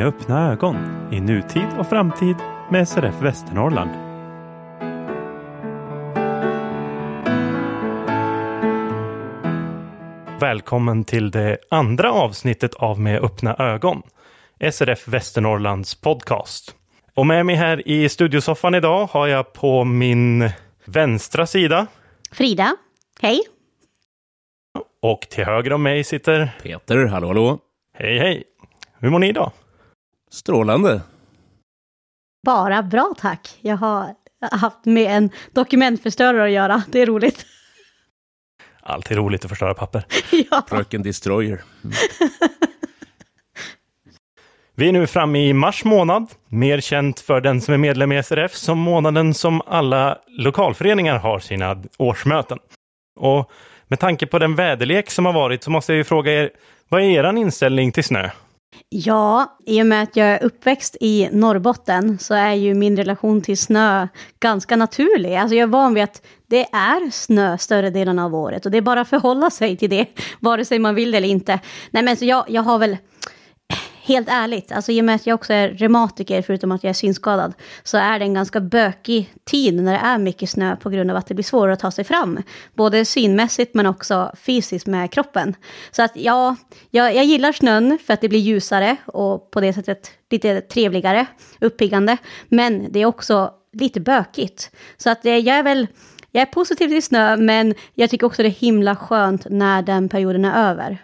med öppna ögon i nutid och framtid med SRF Västernorrland. Välkommen till det andra avsnittet av Med öppna ögon, SRF Västernorrlands podcast. Och med mig här i studiosoffan idag har jag på min vänstra sida Frida, hej. och till höger om mig sitter Peter, hallå hallå. Hej hej! Hur mår ni idag? Strålande. Bara bra tack. Jag har haft med en dokumentförstörare att göra. Det är roligt. Alltid roligt att förstöra papper. ja. Fröken Destroyer. Vi är nu framme i mars månad, mer känt för den som är medlem i SRF som månaden som alla lokalföreningar har sina årsmöten. Och med tanke på den väderlek som har varit så måste jag ju fråga er, vad är er inställning till snö? Ja, i och med att jag är uppväxt i Norrbotten så är ju min relation till snö ganska naturlig. Alltså jag är van vid att det är snö större delen av året och det är bara att förhålla sig till det, vare sig man vill det eller inte. Nej men så jag, jag har väl helt ärligt, alltså i och med att jag också är reumatiker, förutom att jag är synskadad, så är det en ganska bökig tid när det är mycket snö på grund av att det blir svårare att ta sig fram. Både synmässigt men också fysiskt med kroppen. Så att ja, jag, jag gillar snön för att det blir ljusare och på det sättet lite trevligare, uppiggande. Men det är också lite bökigt. Så att eh, jag är väl, jag är positiv till snö, men jag tycker också det är himla skönt när den perioden är över.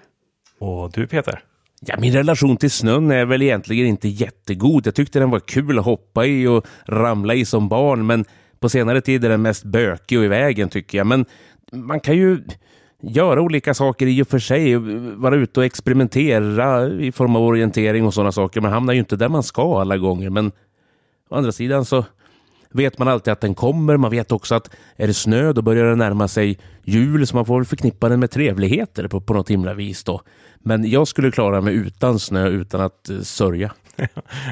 Och du Peter? Ja, min relation till snön är väl egentligen inte jättegod. Jag tyckte den var kul att hoppa i och ramla i som barn, men på senare tid är den mest bökig och i vägen tycker jag. Men man kan ju göra olika saker i och för sig, vara ute och experimentera i form av orientering och sådana saker. Man hamnar ju inte där man ska alla gånger, men å andra sidan så vet man alltid att den kommer. Man vet också att är det snö då börjar det närma sig jul så man får väl förknippa den med trevligheter på, på något himla vis då. Men jag skulle klara mig utan snö utan att eh, sörja.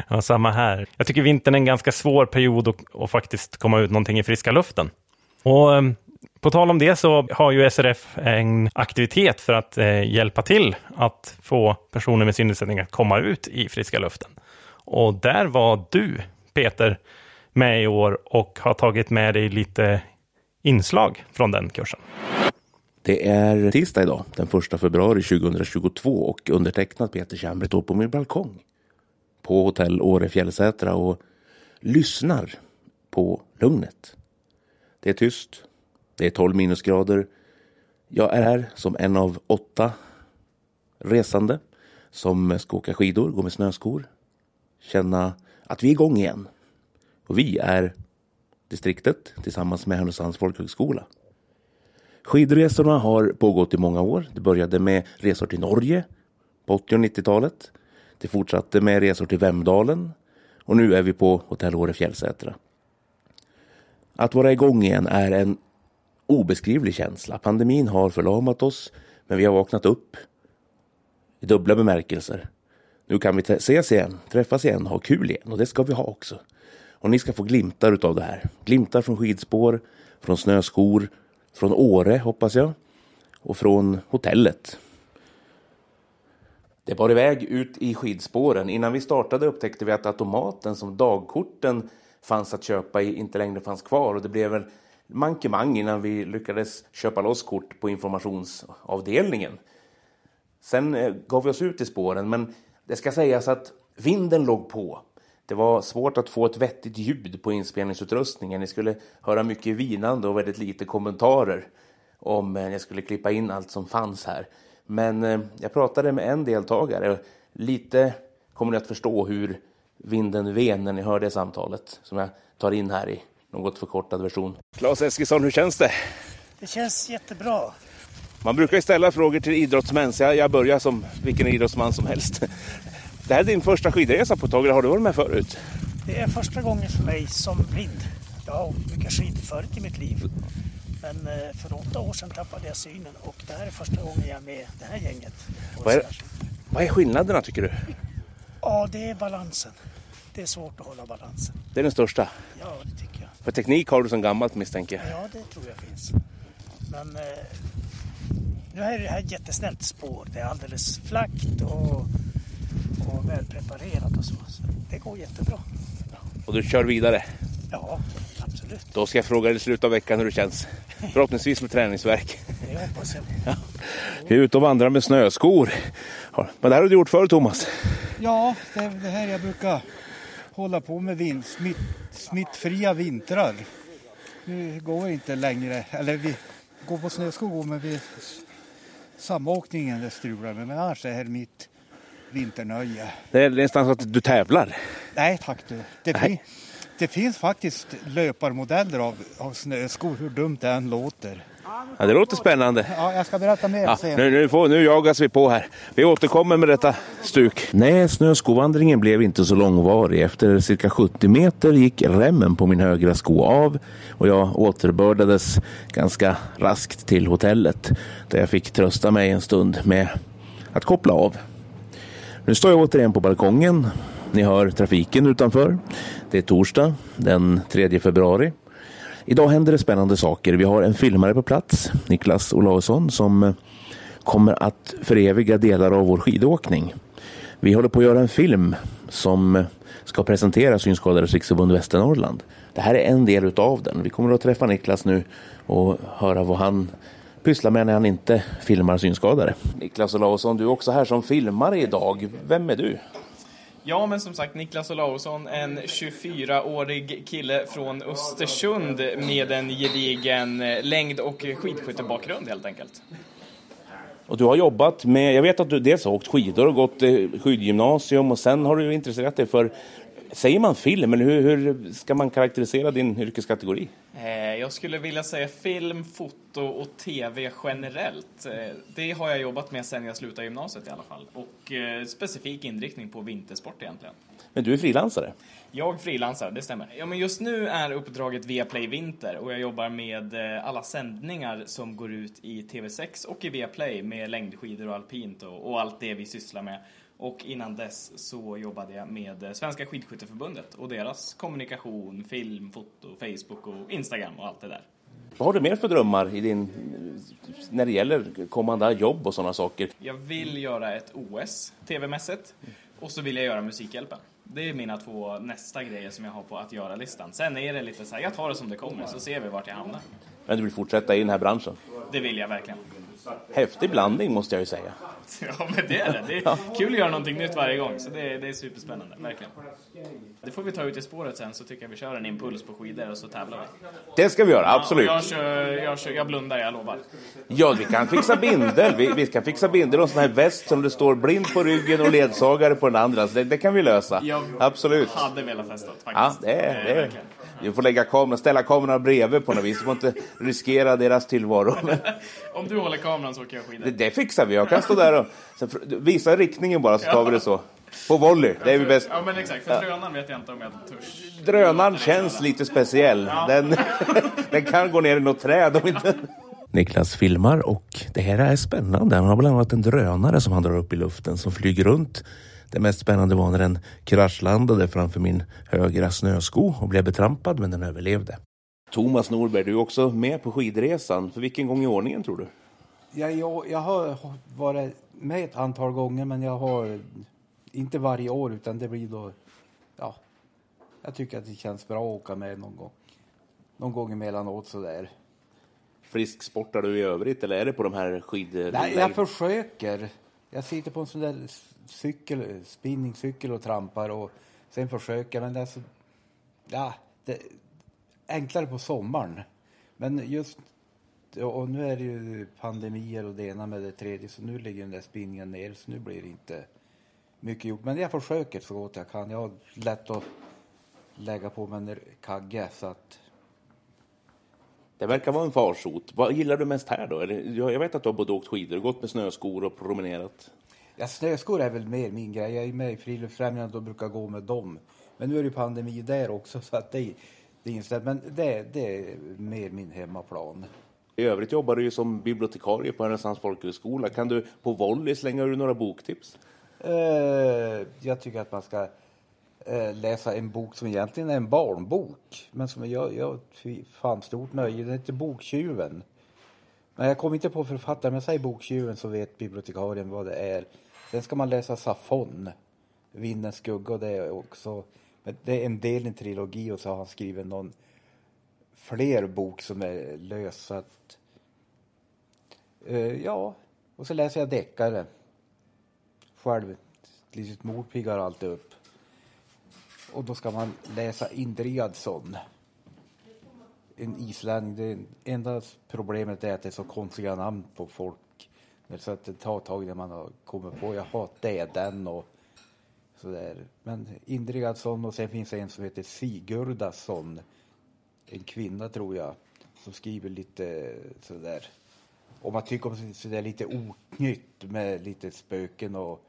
Ja, samma här. Jag tycker vintern är en ganska svår period att, att faktiskt komma ut någonting i friska luften. Och eh, på tal om det så har ju SRF en aktivitet för att eh, hjälpa till att få personer med synnedsättning att komma ut i friska luften. Och där var du, Peter, med i år och har tagit med dig lite inslag från den kursen. Det är tisdag idag, den 1 februari 2022 och undertecknad Peter Kärnberg står på min balkong på hotell Åre Fjällsätra och lyssnar på lugnet. Det är tyst. Det är 12 minusgrader. Jag är här som en av åtta resande som ska åka skidor, gå med snöskor, känna att vi är igång igen. Och vi är distriktet tillsammans med Härnösands folkhögskola. Skidresorna har pågått i många år. Det började med resor till Norge på 80 och 90-talet. Det fortsatte med resor till Vemdalen och nu är vi på Hotell Åre Fjällsätra. Att vara igång igen är en obeskrivlig känsla. Pandemin har förlamat oss, men vi har vaknat upp i dubbla bemärkelser. Nu kan vi ses igen, träffas igen, ha kul igen och det ska vi ha också. Och ni ska få glimtar utav det här. Glimtar från skidspår, från snöskor, från Åre hoppas jag och från hotellet. Det bar iväg ut i skidspåren. Innan vi startade upptäckte vi att automaten som dagkorten fanns att köpa i inte längre fanns kvar och det blev en mankemang innan vi lyckades köpa loss kort på informationsavdelningen. Sen eh, gav vi oss ut i spåren men det ska sägas att vinden låg på. Det var svårt att få ett vettigt ljud på inspelningsutrustningen. Ni skulle höra mycket vinande och väldigt lite kommentarer om jag skulle klippa in allt som fanns här. Men eh, jag pratade med en deltagare. Lite kommer ni att förstå hur vinden ven när ni hör det samtalet som jag tar in här i något förkortad version. Claes Eskilsson, hur känns det? Det känns jättebra. Man brukar ju ställa frågor till idrottsmän, så jag, jag börjar som vilken idrottsman som helst. Det här är din första skidresa på ett tag, eller har du varit med förut? Det är första gången för mig som blind. Jag har åkt mycket skidor förut i mitt liv. Men eh, för åtta år sedan tappade jag synen och det här är första gången jag är med det här gänget. Vad är, vad är skillnaderna tycker du? Ja, det är balansen. Det är svårt att hålla balansen. Det är den största. Ja, det tycker jag. För teknik har du som gammalt misstänker jag. Ja, det tror jag finns. Men eh, nu är det här jättesnällt spår. Det är alldeles flackt och, och välpreparerat och så. så det går jättebra. Och du kör vidare. Ja, absolut. Då ska jag fråga dig i slutet av veckan hur det känns. Förhoppningsvis med träningsverk. Det hoppas jag. Vi är ute och vandrar med snöskor. Ja, Men det här har du gjort förr Thomas. Ja, det är det här jag brukar hålla på med vin, smitt, smittfria vintrar. Nu går inte längre, eller vi går på snöskor men vi, samåkningen det strular med. Men annars är det här mitt vinternöje. Det är nästan så att du tävlar. Nej tack du. Det, fin, det finns faktiskt löparmodeller av, av snöskor, hur dumt det än låter. Ja, det låter spännande. Ja, jag ska berätta mer Ja, sen. nu, nu, får, nu jagas vi på här. Vi återkommer med detta stuk. Nej, snöskovandringen blev inte så långvarig. Efter cirka 70 meter gick remmen på min högra sko av och jag återbördades ganska raskt till hotellet där jag fick trösta mig en stund med att koppla av. Nu står jag återigen på balkongen. Ni hör trafiken utanför. Det är torsdag den 3 februari. Idag händer det spännande saker. Vi har en filmare på plats, Niklas Olausson, som eh, kommer att föreviga delar av vår skidåkning. Vi håller på att göra en film som eh, ska presentera Synskadades riksförbund Västernorrland. Det här är en del utav den. Vi kommer att träffa Niklas nu och höra vad han pysslar med när han inte filmar synskadade. Niklas Olausson, du är också här som filmare idag. Vem är du? Ja, men som sagt, Niklas Olausson, en 24-årig kille från Östersund med en gedigen eh, längd och skidskyttebakgrund helt enkelt. Och du har jobbat med, jag vet att du dels har åkt skidor och gått eh, skidgymnasium och sen har du intresserat dig för, säger man film eller hur, hur ska man karaktärisera din yrkeskategori? Eh, Jag skulle vilja säga film, foto och tv generellt. Eh, Det har jag jobbat med sedan jag slutade gymnasiet i alla fall. Och eh, specifik inriktning på vintersport egentligen. Men du är frilansare. Jag frilansar, det stämmer. Ja, men just nu är uppdraget Viaplay Vinter och jag jobbar med alla sändningar som går ut i TV6 och i Viaplay med längdskidor och alpint och, och allt det vi sysslar med. Och innan dess så jobbade jag med Svenska Skidskytteförbundet och deras kommunikation, film, foto, Facebook och Instagram och allt det där. Vad har du mer för drömmar i din, när det gäller kommande jobb och sådana saker? Jag vill göra ett OS, TV-mässigt, och så vill jag göra Musikhjälpen. Det är mina två nästa grejer som jag har på att göra-listan. Sen är det lite så här, jag tar det som det kommer så ser vi vart jag hamnar. Men du vill fortsätta i den här branschen? Det vill jag verkligen. Häftig blandning måste jag ju säga. Ja, men det är det. Det är kul att göra någonting nytt varje gång, så det är, det är superspännande, verkligen. Det får vi ta ut i spåret sen, så tycker jag vi kör en impuls på skidor och så tävlar vi. Det ska vi göra, Ja, absolut. och jag, kör, jag, kör, jag blundar, jag lovar. Ja, vi kan fixa bindel. Vi, vi kan fixa bindel och en sån här väst som det står blind på ryggen och ledsagare på den andra. Så det, det kan vi lösa. Jag Absolut. hade velat testa det, Ja, faktiskt. det är, Eh, det är. verkligen. Vi får lägga kameran, ställa kameran bredvid på något vis. Vi får inte riskera deras tillvaro. Men Om du håller kameran så åker jag skidor. det, det fixar vi. Jag kan stå där och sen, visa riktningen bara så tar vi det så. På volley, det är vi bäst. Ja, men exakt. För drönaren vet jag inte om jag törs. Drönaren känns lite speciell. Den, den kan gå ner i något träd om inte... Niklas filmar och det här är spännande. Han har bland annat en drönare som han drar upp i luften som flyger runt. Det mest spännande var när den kraschlandade framför min högra snösko och blev betrampad men den överlevde. Thomas Norberg, du är också med på skidresan. För vilken gång i ordningen tror du? Ja, jag, jag har varit med ett antal gånger men jag har inte varje år utan det blir då, ja, jag tycker att det känns bra att åka med någon gång. Någon gång emellanåt sådär. Frisksportar du i övrigt eller är det på de här skid... Nej, jag försöker. Jag sitter på en sån där cykel, spinningcykel och trampar och sen försöker men det är så, ja, det är enklare på sommaren. Men just, och nu är det ju pandemier och det ena med det tredje så nu ligger den där spinningen ner så nu blir det inte mycket gjort. Men jag försöker så gott jag kan. Jag har lätt att lägga på mig en kagge så att Det verkar vara en farsot. Vad gillar du mest här då? Jag jag vet att du har både åkt skidor, gått med snöskor och promenerat. Ja, snöskor är väl mer min grej. Jag är med i Friluftsfrämjandet och brukar gå med dem. Men nu är det pandemi där också så att det, det är inställt. Men det, det är mer min hemmaplan. I övrigt jobbar du ju som bibliotekarie på Härnösands folkhögskola. Kan du på volley slänga ur några boktips? Eh, jag tycker att man ska eh, läsa en bok som egentligen är en barnbok. Men som jag, jag fy fan stort nöje. Den heter Boktjuven. Men jag kommer inte på författaren. Men säg Boktjuven så vet bibliotekarien vad det är. Sen ska man läsa Safon. Vindens skugga och det är också. Men det är en del i en trilogi och så har han skrivit någon fler bok som är lös. Så att, eh, ja, och så läser jag deckare. Själv, litet mordpigg alltid upp. Och då ska man läsa Indriadsson. En islänning. Det enda problemet är att det är så konstiga namn på folk. Så att det tar ett tag innan man har kommit på, jaha, det är den och sådär. Men Indrigadsson och sen finns det en som heter Sigurdasson. En kvinna tror jag, som skriver lite sådär. Om man tycker om sådär lite oknytt med lite spöken och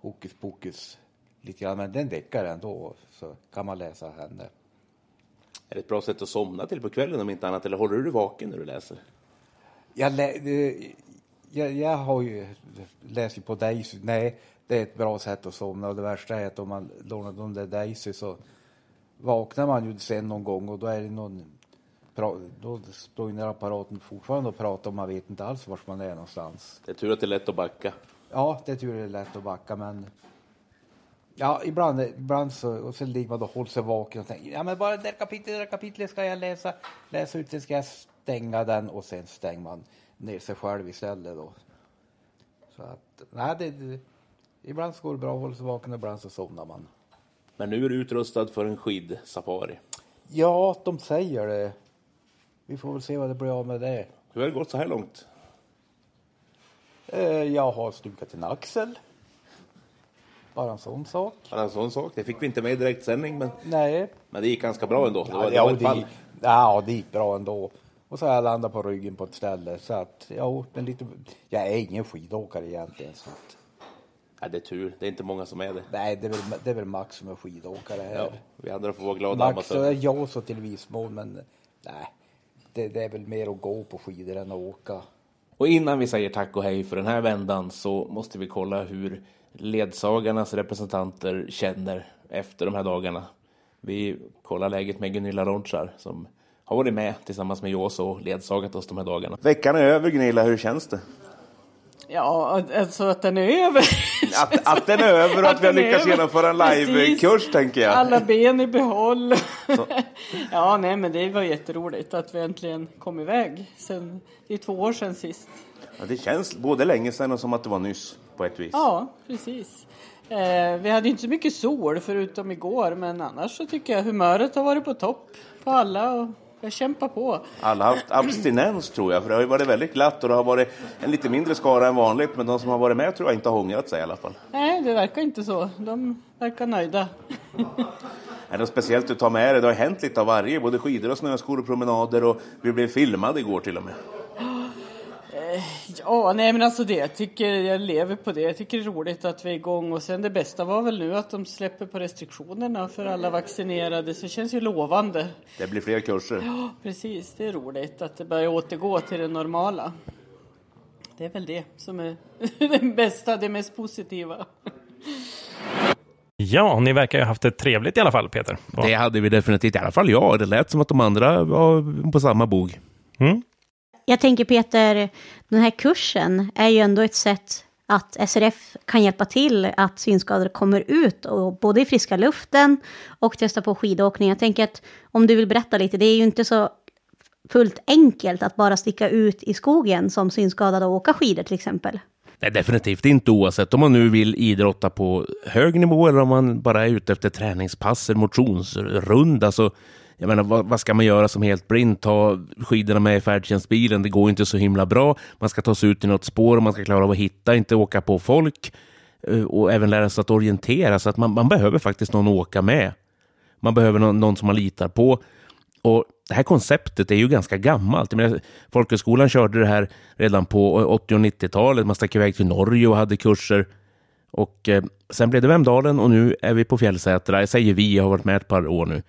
hokus pokus lite grann. Men den deckar ändå, så kan man läsa henne. Är det ett bra sätt att somna till på kvällen om inte annat? Eller håller du dig vaken när du läser? Jag, lä, eh, jag, jag har ju läst på Daisy. Nej, det är ett bra sätt att somna. Och det värsta är att om man lånar de där Daisy så vaknar man ju sen någon gång och då är det någon då står ju apparaten fortfarande och pratar och man vet inte alls var man är någonstans. Det är tur att det är lätt att backa. Ja, det är tur att det är lätt att backa, men Ja, ibland, ibland så, och så ligger man och håller sig vaken och tänker, ja men bara det där kapitlet, det där kapitlet ska jag läsa, läsa ut, sen ska jag stänga den och sen stänger man ner sig själv istället då. Så att, nej det, det ibland så går det bra att hålla sig vaken, ibland så somnar man. Men nu är du utrustad för en skidsafari. Ja, de säger det. Vi får väl se vad det blir av med det. Hur har det gått så här långt? Eh, jag har stukat en axel. Bara en sån sak. Bara en sån sak. Det fick vi inte med i direktsändning, men, Nej. men det gick ganska bra ändå. Det var, Ja, det var ja, ett fall. det, ja, det gick bra ändå. Och så har jag landat på ryggen på ett ställe. Så att, ja, men lite, jag är ingen skidåkare egentligen. Så att, Ja, det är tur. Det är inte många som är det. nej, det är, väl, det är väl Max som är skidåkare här. Ja, vi andra får vara glada Max och amatörer. jag så till viss mån, men nej. Det, det är väl mer att gå på skidor än att åka. Och innan vi säger tack och hej för den här vändan så måste vi kolla hur ledsagarnas representanter känner efter de här dagarna. Vi kollar läget med Gunilla Ronchar som har varit med tillsammans med Jås och ledsagat oss de här dagarna. Veckan är över, Gunilla. Hur känns det? Ja, alltså att den är över. Att, att den är över och att, Att vi har lyckats genomföra en livekurs, tänker jag. Alla ben i behåll. ja, nej, men det var jätteroligt att vi äntligen kom iväg. Sen, det är två år sedan sist. Ja, det känns både länge sedan och som att det var nyss, på ett vis. Ja, precis. Eh, vi hade inte så mycket sol förutom igår, men annars så tycker jag humöret har varit på topp på alla och jag kämpar på. Alla har haft abstinens, tror jag, för det har varit väldigt glatt och det har varit en lite mindre skara än vanligt, men de som har varit med tror jag inte har ångrat sig i alla fall. Nej, det verkar inte så. De verkar nöjda. Är det speciellt du tar med dig? Det har hänt lite av varje, både skidor och snöskor och promenader och vi blev filmade igår till och med. Ja, nej men alltså det, jag tycker jag lever på det. Jag tycker det är roligt att vi är igång och sen det bästa var väl nu att de släpper på restriktionerna för alla vaccinerade så det känns ju lovande. Det blir fler kurser. Ja, precis, det är roligt att det börjar återgå till det normala. Det är väl det som är det bästa, det mest positiva. Ja, ni verkar ju ha haft det trevligt i alla fall, Peter. Ja. Det hade vi definitivt, i alla fall jag. Det lät som att de andra var på samma bog. Mm. Jag tänker Peter, den här kursen är ju ändå ett sätt att SRF kan hjälpa till att synskadade kommer ut och både i friska luften och testa på skidåkning. Jag tänker att om du vill berätta lite, det är ju inte så fullt enkelt att bara sticka ut i skogen som synskadad och åka skidor till exempel. Nej, definitivt inte oavsett om man nu vill idrotta på hög nivå eller om man bara är ute efter träningspass, eller motionsrunda. Så jag menar, vad, vad ska man göra som helt blind? Ta skidorna med i färdtjänstbilen, det går inte så himla bra. Man ska ta sig ut i något spår och man ska klara av att hitta, inte åka på folk. Eh, och även lära sig att orientera, så att man, man behöver faktiskt någon att åka med. Man behöver någon, någon som man litar på. Och det här konceptet är ju ganska gammalt. Jag menar, folkhögskolan körde det här redan på 80 och 90-talet. Man stack iväg till Norge och hade kurser. Och eh, sen blev det Vemdalen och nu är vi på Fjällsätra. Jag säger vi, jag har varit med ett par år nu.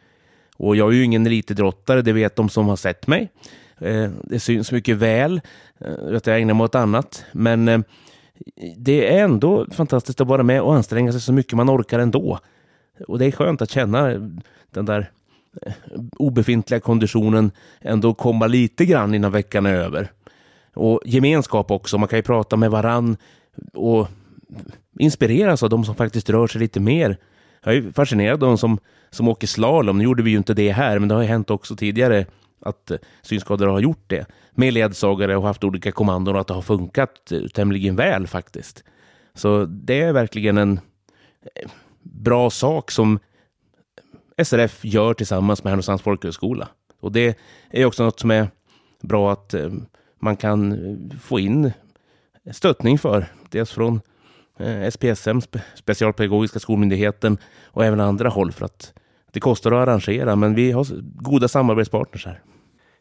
Och jag är ju ingen elitidrottare, det vet de som har sett mig. Eh, det syns mycket väl eh, att jag ägnar mig åt annat. Men eh, det är ändå fantastiskt att vara med och anstränga sig så mycket man orkar ändå. Och det är skönt att känna den där obefintliga konditionen ändå komma lite grann innan veckan är över. Och gemenskap också, man kan ju prata med varann och inspireras av de som faktiskt rör sig lite mer. Jag är fascinerad av de som, som åker slalom. Nu gjorde vi ju inte det här, men det har ju hänt också tidigare att eh, synskadade har gjort det med ledsagare och haft olika kommandon och att det har funkat eh, tämligen väl faktiskt. Så det är verkligen en eh, bra sak som SRF gör tillsammans med Härnösands folkhögskola. Och det är också något som är bra att man kan få in stöttning för. Dels från SPSM, Specialpedagogiska skolmyndigheten och även andra håll för att det kostar att arrangera, men vi har goda samarbetspartners här.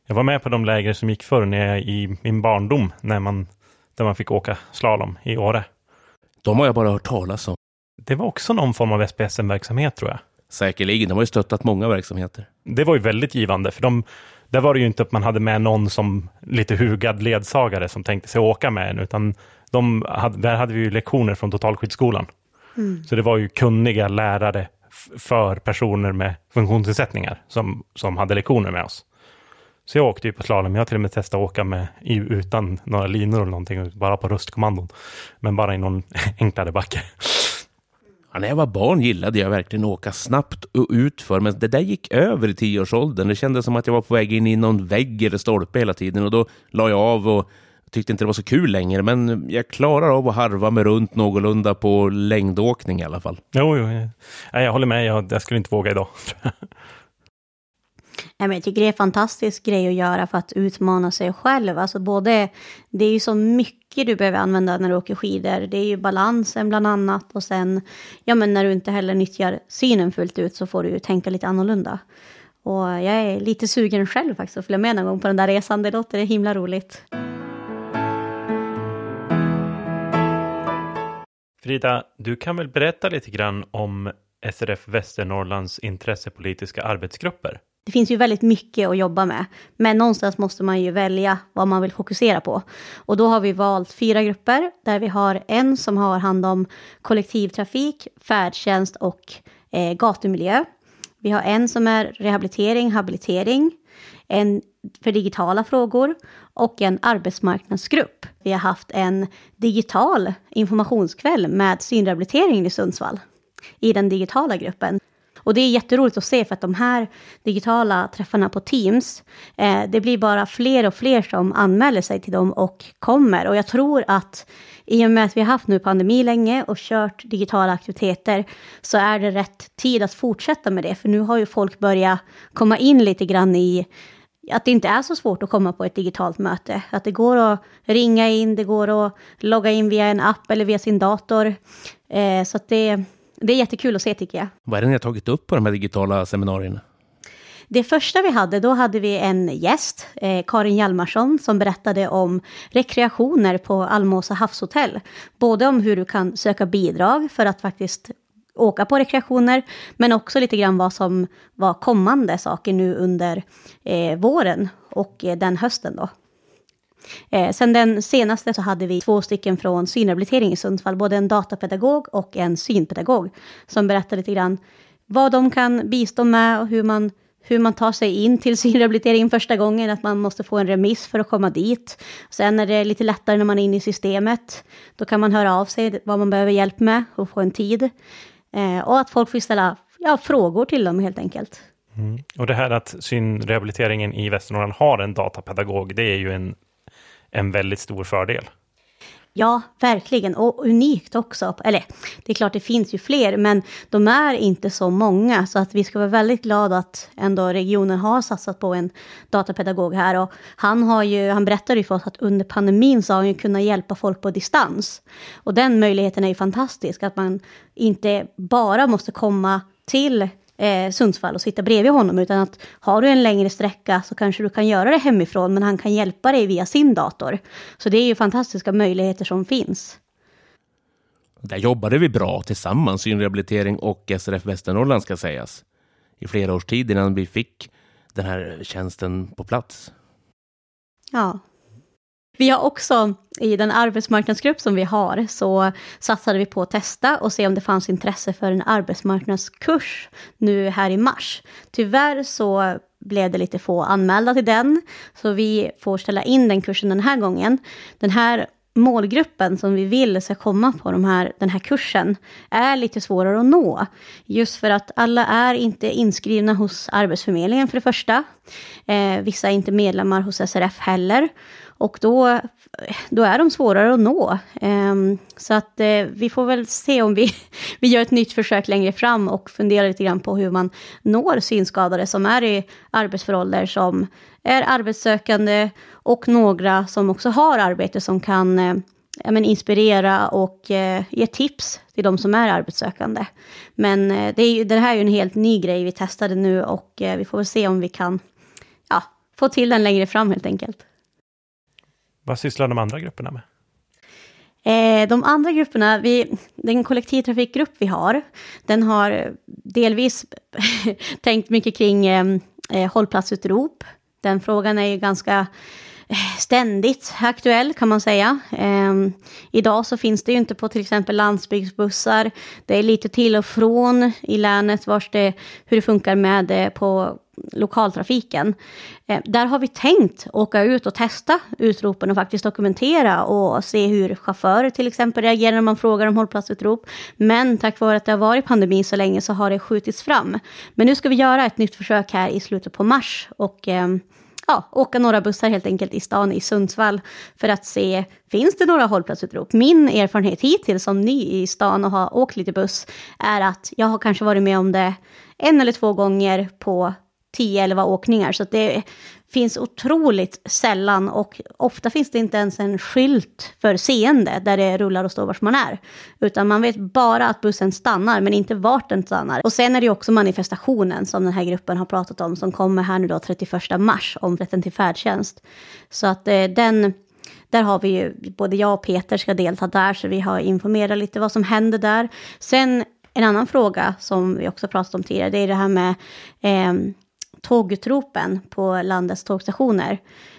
Jag var med på de läger som gick förr när jag, i min barndom, när man, där man fick åka slalom i Åre. De har jag bara hört talas om. Det var också någon form av SPSM-verksamhet tror jag. Säkerligen, de har ju stöttat många verksamheter. Det var ju väldigt givande, för de, där var det ju inte att man hade med någon som lite hugad ledsagare som tänkte sig åka med en, utan de hade, där hade vi ju lektioner från Totalskyddsskolan. Mm. Så det var ju kunniga lärare för personer med funktionsnedsättningar som, som hade lektioner med oss. Så jag åkte ju på slalom. Jag har till och med testat att åka med, utan några linor eller någonting, bara på röstkommandon. Men bara i någon enklare backe. Ja, när jag var barn gillade jag verkligen att åka snabbt och utför, men det där gick över i tioårsåldern. Det kändes som att jag var på väg in i någon vägg eller stolpe hela tiden och då la jag av och tyckte inte det var så kul längre, men jag klarar av att harva mig runt någorlunda på längdåkning i alla fall. Jo, jo. Jag, jag håller med. Jag, jag skulle inte våga idag. Nej, men jag tycker det är en fantastisk grej att göra för att utmana sig själv. Alltså både, det är ju så mycket du behöver använda när du åker skidor. Det är ju balansen bland annat och sen, ja men när du inte heller nyttjar synen fullt ut så får du ju tänka lite annorlunda. Och jag är lite sugen själv faktiskt att följa med någon gång på den där resan. Det låter himla roligt. Frida, du kan väl berätta lite grann om SRF Västernorrlands intressepolitiska arbetsgrupper? Det finns ju väldigt mycket att jobba med, men någonstans måste man ju välja vad man vill fokusera på. Och då har vi valt fyra grupper där vi har en som har hand om kollektivtrafik, färdtjänst och eh, gatumiljö. Vi har en som är rehabilitering, habilitering, en för digitala frågor och en arbetsmarknadsgrupp. Vi har haft en digital informationskväll med synrehabiliteringen i Sundsvall i den digitala gruppen. Och det är jätteroligt att se för att de här digitala träffarna på Teams, eh, det blir bara fler och fler som anmäler sig till dem och kommer. Och jag tror att i och med att vi har haft nu pandemi länge och kört digitala aktiviteter så är det rätt tid att fortsätta med det. För nu har ju folk börjat komma in lite grann i att det inte är så svårt att komma på ett digitalt möte. Att det går att ringa in, det går att logga in via en app eller via sin dator. Eh, så att det, det är jättekul att se tycker jag. Vad är det ni har tagit upp på de här digitala seminarierna? Det första vi hade, då hade vi en gäst, eh, Karin Hjalmarsson, som berättade om rekreationer på Almåsa havshotell. Både om hur du kan söka bidrag för att faktiskt åka på rekreationer, men också lite grann vad som var kommande saker nu under eh, våren och eh, den hösten då. Eh, sen den senaste så hade vi två stycken från synrehabilitering i Sundsvall, både en datapedagog och en synpedagog, som berättade lite grann vad de kan bistå med och hur man, hur man tar sig in till synrehabilitering första gången, att man måste få en remiss för att komma dit. Sen är det lite lättare när man är inne i systemet. Då kan man höra av sig vad man behöver hjälp med och få en tid. Eh, och att folk får ställa ja, frågor till dem helt enkelt. Mm. Och det här att synrehabiliteringen i Västernorrland har en datapedagog, det är ju en, en väldigt stor fördel. Ja, verkligen. Och unikt också. Eller, det är klart det finns ju fler, men de är inte så många. Så att vi ska vara väldigt glada att ändå regionen har satsat på en datapedagog här. Och han, har ju, han berättade ju för oss att under pandemin så har han ju kunnat hjälpa folk på distans. Och den möjligheten är ju fantastisk, att man inte bara måste komma till eh, Sundsvall och sitta bredvid honom, utan att har du en längre sträcka så kanske du kan göra det hemifrån, men han kan hjälpa dig via sin dator. Så det är ju fantastiska möjligheter som finns. Där jobbade vi bra tillsammans, synrehabilitering och SRF Västernorrland ska sägas, i flera års tid innan vi fick den här tjänsten på plats. Ja, vi har också, i den arbetsmarknadsgrupp som vi har, så satsade vi på att testa och se om det fanns intresse för en arbetsmarknadskurs nu här i mars. Tyvärr så blev det lite få anmälda till den, så vi får ställa in den kursen den här gången. Den här målgruppen som vi vill ska komma på de här, den här kursen är lite svårare att nå. Just för att alla är inte inskrivna hos Arbetsförmedlingen för det första. Eh, vissa är inte medlemmar hos SRF heller. Och då, då är de svårare att nå. Ehm, så att eh, vi får väl se om vi, vi gör ett nytt försök längre fram och funderar lite grann på hur man når synskadade som är i arbetsför ålder som är arbetssökande och några som också har arbete som kan eh, ja, men inspirera och eh, ge tips till de som är arbetssökande. Men eh, det, är ju, det här är ju en helt ny grej vi testade nu och eh, vi får väl se om vi kan ja, få till den längre fram helt enkelt. Vad sysslar de andra grupperna med? Eh, de andra grupperna, vi, den kollektivtrafikgrupp vi har, den har delvis tänkt mycket kring ehm, eh, hållplatsutrop. Den frågan är ju ganska eh, ständigt aktuell kan man säga. Eh, idag så finns det ju inte på till exempel landsbygdsbussar. Det är lite till och från i länet vars det, hur det funkar med det på lokaltrafiken. Eh, där har vi tänkt åka ut och testa utropen och faktiskt dokumentera och se hur chaufförer till exempel reagerar när man frågar om hållplatsutrop. Men tack vare att det har varit pandemi så länge så har det skjutits fram. Men nu ska vi göra ett nytt försök här i slutet på mars och eh, ja, åka några bussar helt enkelt i stan i Sundsvall för att se, finns det några hållplatsutrop? Min erfarenhet hittills som ny i stan och har åkt lite buss är att jag har kanske varit med om det en eller två gånger på 10-11 åkningar. Så det finns otroligt sällan och ofta finns det inte ens en skylt för seende där det rullar och står vart man är. Utan man vet bara att bussen stannar men inte vart den stannar. Och sen är det också manifestationen som den här gruppen har pratat om som kommer här nu då 31 mars om rätten till färdtjänst. Så att eh, den där har vi ju, både jag och Peter ska delta där, så vi har informerat lite vad som händer där. Sen en annan fråga som vi också pratat om tidigare, det är det här med eh, tågutropen på landets tågstationer.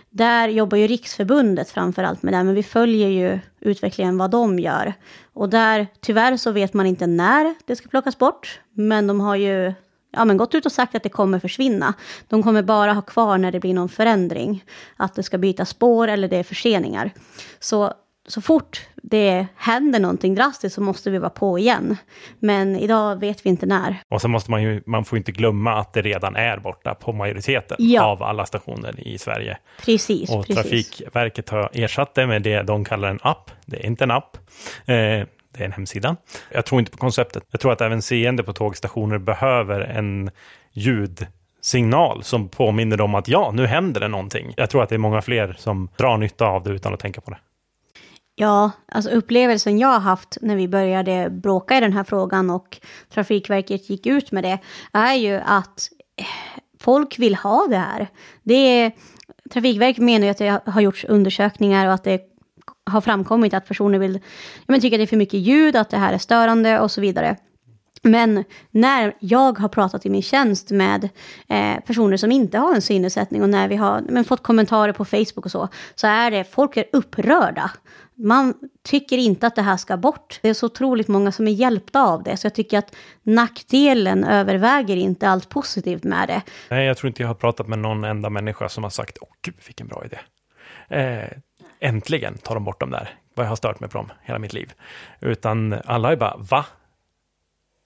Där jobbar ju Riksförbundet framför allt med det, men vi följer ju utvecklingen vad de gör. Och där, tyvärr så vet man inte när det ska plockas bort, men de har ju ja, men gått ut och sagt att det kommer försvinna. De kommer bara ha kvar när det blir någon förändring. Att det ska byta spår eller det är förseningar. Så så fort det händer någonting drastiskt så måste vi vara på igen. Men idag vet vi inte när. Och så måste man ju, man får inte glömma att det redan är borta på majoriteten Ja. av alla stationer i Sverige. Precis, Och precis. Trafikverket har ersatt det med det de kallar en app. Det är inte en app. Eh, det är en hemsida. Jag tror inte på konceptet. Jag tror att även seende på tågstationer behöver en ljudsignal som påminner dem att ja, nu händer det någonting. Jag tror att det är många fler som drar nytta av det utan att tänka på det. Ja, alltså upplevelsen jag har haft när vi började bråka i den här frågan och Trafikverket gick ut med det är ju att eh, folk vill ha det här. Det är, Trafikverket menar ju att det har gjorts undersökningar och att det har framkommit att personer vill, men tycker att det är för mycket ljud, att det här är störande och så vidare. Men när jag har pratat i min tjänst med eh, personer som inte har en synnedsättning och när vi har men, fått kommentarer på Facebook och så, så är det, folk är upprörda. Man tycker inte att det här ska bort. Det är så otroligt många som är hjälpta av det, så jag tycker att nackdelen överväger inte allt positivt med det. Nej, jag tror inte jag har pratat med någon enda människa som har sagt, åh gud vilken bra idé. Eh, äntligen tar de bort dem där. Vad jag har stört mig på dem hela mitt liv. Utan alla är bara, va?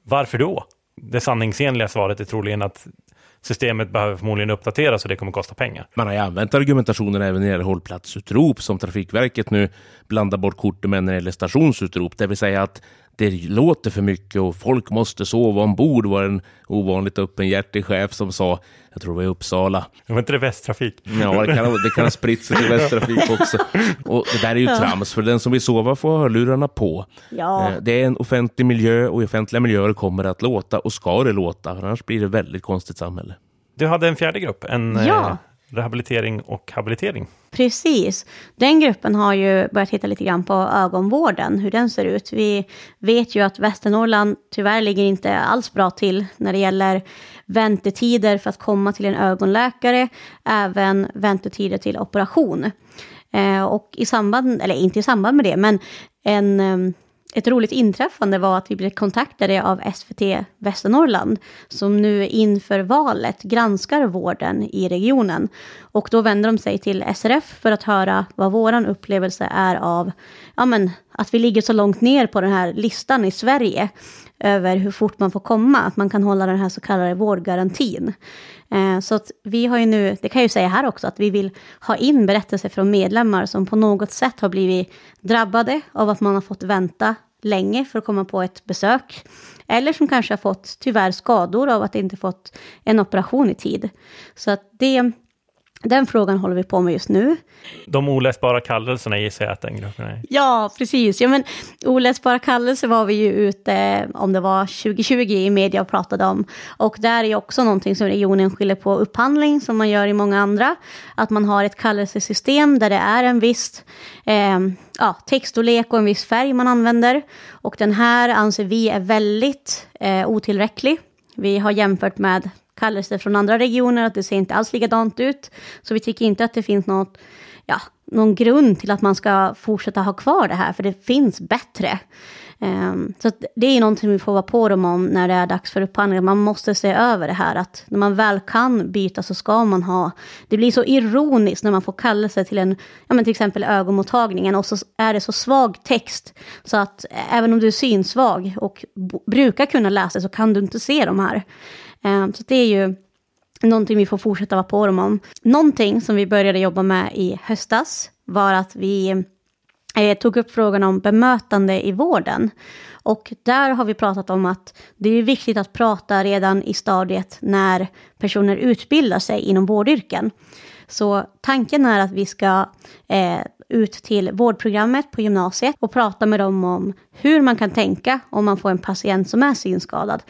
Varför då? Det sanningsenliga svaret är troligen att systemet behöver förmodligen uppdateras och det kommer kosta pengar. Man har ju använt argumentationen även när det gäller hållplatsutrop som Trafikverket nu blandar bort korten med när det gäller stationsutrop. Det vill säga att det låter för mycket och folk måste sova ombord var en ovanligt öppenhjärtig chef som sa, jag tror det var i Uppsala. Det var inte det Västtrafik? Ja, det kan, det kan ha spritt sig till Västtrafik också. Och det där är ju trams, för den som vill sova får ha hörlurarna på. Ja. Eh, Det är en offentlig miljö och i offentliga miljöer kommer det att låta och ska det låta, annars blir det ett väldigt konstigt samhälle. Du hade en fjärde grupp, en Ja rehabilitering och habilitering. Precis. Den gruppen har ju börjat titta lite grann på ögonvården, hur den ser ut. Vi vet ju att Västernorrland tyvärr ligger inte alls bra till när det gäller väntetider för att komma till en ögonläkare, även väntetider till operation. Eh, och i samband, eller inte i samband med det, men en, eh, ett roligt inträffande var att vi blev kontaktade av SVT Västernorrland som nu inför valet granskar vården i regionen. Och då vänder de sig till SRF för att höra vad vår upplevelse är av ja, men, att vi ligger så långt ner på den här listan i Sverige över hur fort man får komma, att man kan hålla den här så kallade vårdgarantin. Eh, så att vi har ju nu, det kan jag ju säga här också, att vi vill ha in berättelser från medlemmar som på något sätt har blivit drabbade av att man har fått vänta länge för att komma på ett besök. Eller som kanske har fått tyvärr skador av att inte fått en operation i tid. Så att det, den frågan håller vi på med just nu. De oläsbara kallelserna gissar jag att den gruppen är. Ja, precis. Ja, men oläsbara kallelser var vi ju ute, om det var 2020 i media och pratade om. Och där är också någonting som regionen skiljer på upphandling, som man gör i många andra. Att man har ett kallelsesystem där det är en viss eh, ja, textstorlek och en viss färg man använder. Och den här anser vi är väldigt eh, otillräcklig. Vi har jämfört med kallelser från andra regioner, att det ser inte alls likadant ut. Så vi tycker inte att det finns något, ja, någon grund till att man ska fortsätta ha kvar det här, för det finns bättre. Um, så det är någonting vi får vara på dem om när det är dags för upphandling. Man måste se över det här att när man väl kan byta så ska man ha... Det blir så ironiskt när man får kallelse till en, ja men till exempel ögonmottagningen och så är det så svag text så att eh, även om du är synsvag och brukar kunna läsa så kan du inte se de här. Eh, så det är ju någonting vi får fortsätta vara på dem om. Någonting som vi började jobba med i höstas var att vi eh, tog upp frågan om bemötande i vården. Och där har vi pratat om att det är viktigt att prata redan i stadiet när personer utbildar sig inom vårdyrken. Så tanken är att vi ska eh, ut till vårdprogrammet på gymnasiet och prata med dem om hur man kan tänka om man får en patient som är synskadad.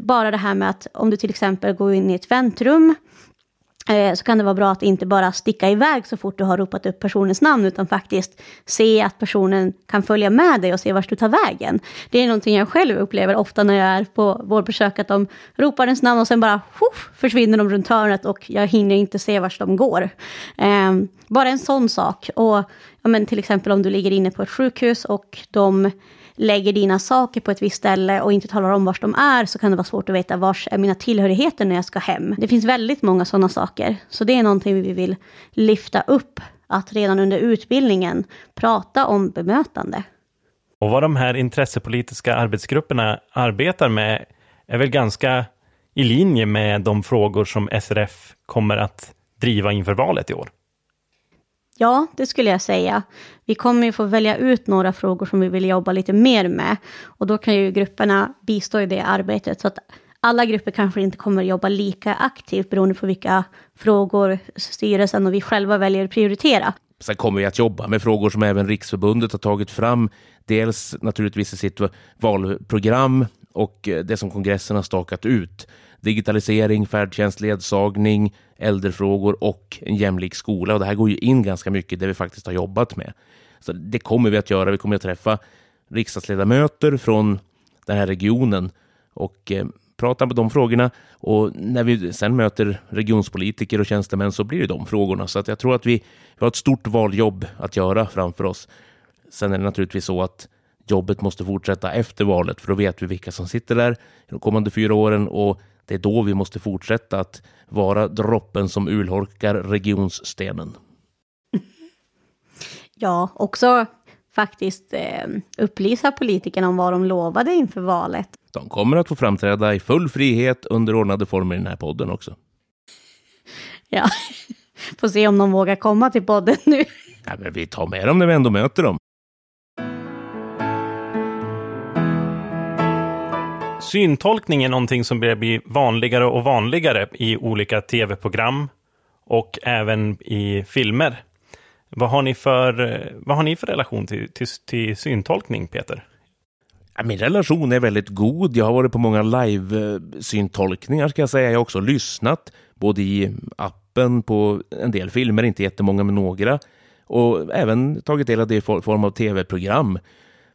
Bara det här med att om du till exempel går in i ett väntrum Eh, så kan det vara bra att inte bara sticka iväg så fort du har ropat upp personens namn, utan faktiskt se att personen kan följa med dig och se vart du tar vägen. Det är någonting jag själv upplever ofta när jag är på vårdbesök, att de ropar ens namn och sen bara huff, försvinner de runt hörnet och jag hinner inte se vart de går. Eh, bara en sån sak. Och ja, men till exempel om du ligger inne på ett sjukhus och de lägger dina saker på ett visst ställe och inte talar om var de är så kan det vara svårt att veta var är mina tillhörigheter när jag ska hem. Det finns väldigt många sådana saker. Så det är någonting vi vill lyfta upp. Att redan under utbildningen prata om bemötande. Och vad de här intressepolitiska arbetsgrupperna arbetar med är väl ganska i linje med de frågor som SRF kommer att driva inför valet i år. Ja, det skulle jag säga. Vi kommer ju få välja ut några frågor som vi vill jobba lite mer med. Och då kan ju grupperna bistå i det arbetet. Så att alla grupper kanske inte kommer jobba lika aktivt beroende på vilka frågor styrelsen och vi själva väljer att prioritera. Sen kommer vi att jobba med frågor som även Riksförbundet har tagit fram. Dels naturligtvis i sitt valprogram och eh, det som kongressen har stakat ut digitalisering, färdtjänst, ledsagning, äldrefrågor och en jämlik skola. Och det här går ju in ganska mycket i det vi faktiskt har jobbat med. Så det kommer vi att göra. Vi kommer att träffa riksdagsledamöter från den här regionen och eh, prata med de frågorna. Och när vi sen möter regionspolitiker och tjänstemän så blir det de frågorna. Så att jag tror att vi, vi har ett stort valjobb att göra framför oss. Sen är det naturligtvis så att jobbet måste fortsätta efter valet, för då vet vi vilka som sitter där de kommande fyra åren och det är då vi måste fortsätta att vara droppen som urholkar regionsstenen. Ja, också faktiskt eh, upplysa politikerna om vad de lovade inför valet. De kommer att få framträda i full frihet under ordnade former i den här podden också. Ja, får se om de vågar komma till podden nu. Ja, men vi tar med dem när vi ändå möter dem. Syntolkning är någonting som börjar bli vanligare och vanligare i olika tv-program och även i filmer. Vad har ni för, vad har ni för relation till, till, till syntolkning, Peter? Min relation är väldigt god. Jag har varit på många live-syntolkningar ska jag säga. Jag har också lyssnat både i appen på en del filmer, inte jättemånga men några. Och även tagit del av det i form av tv-program.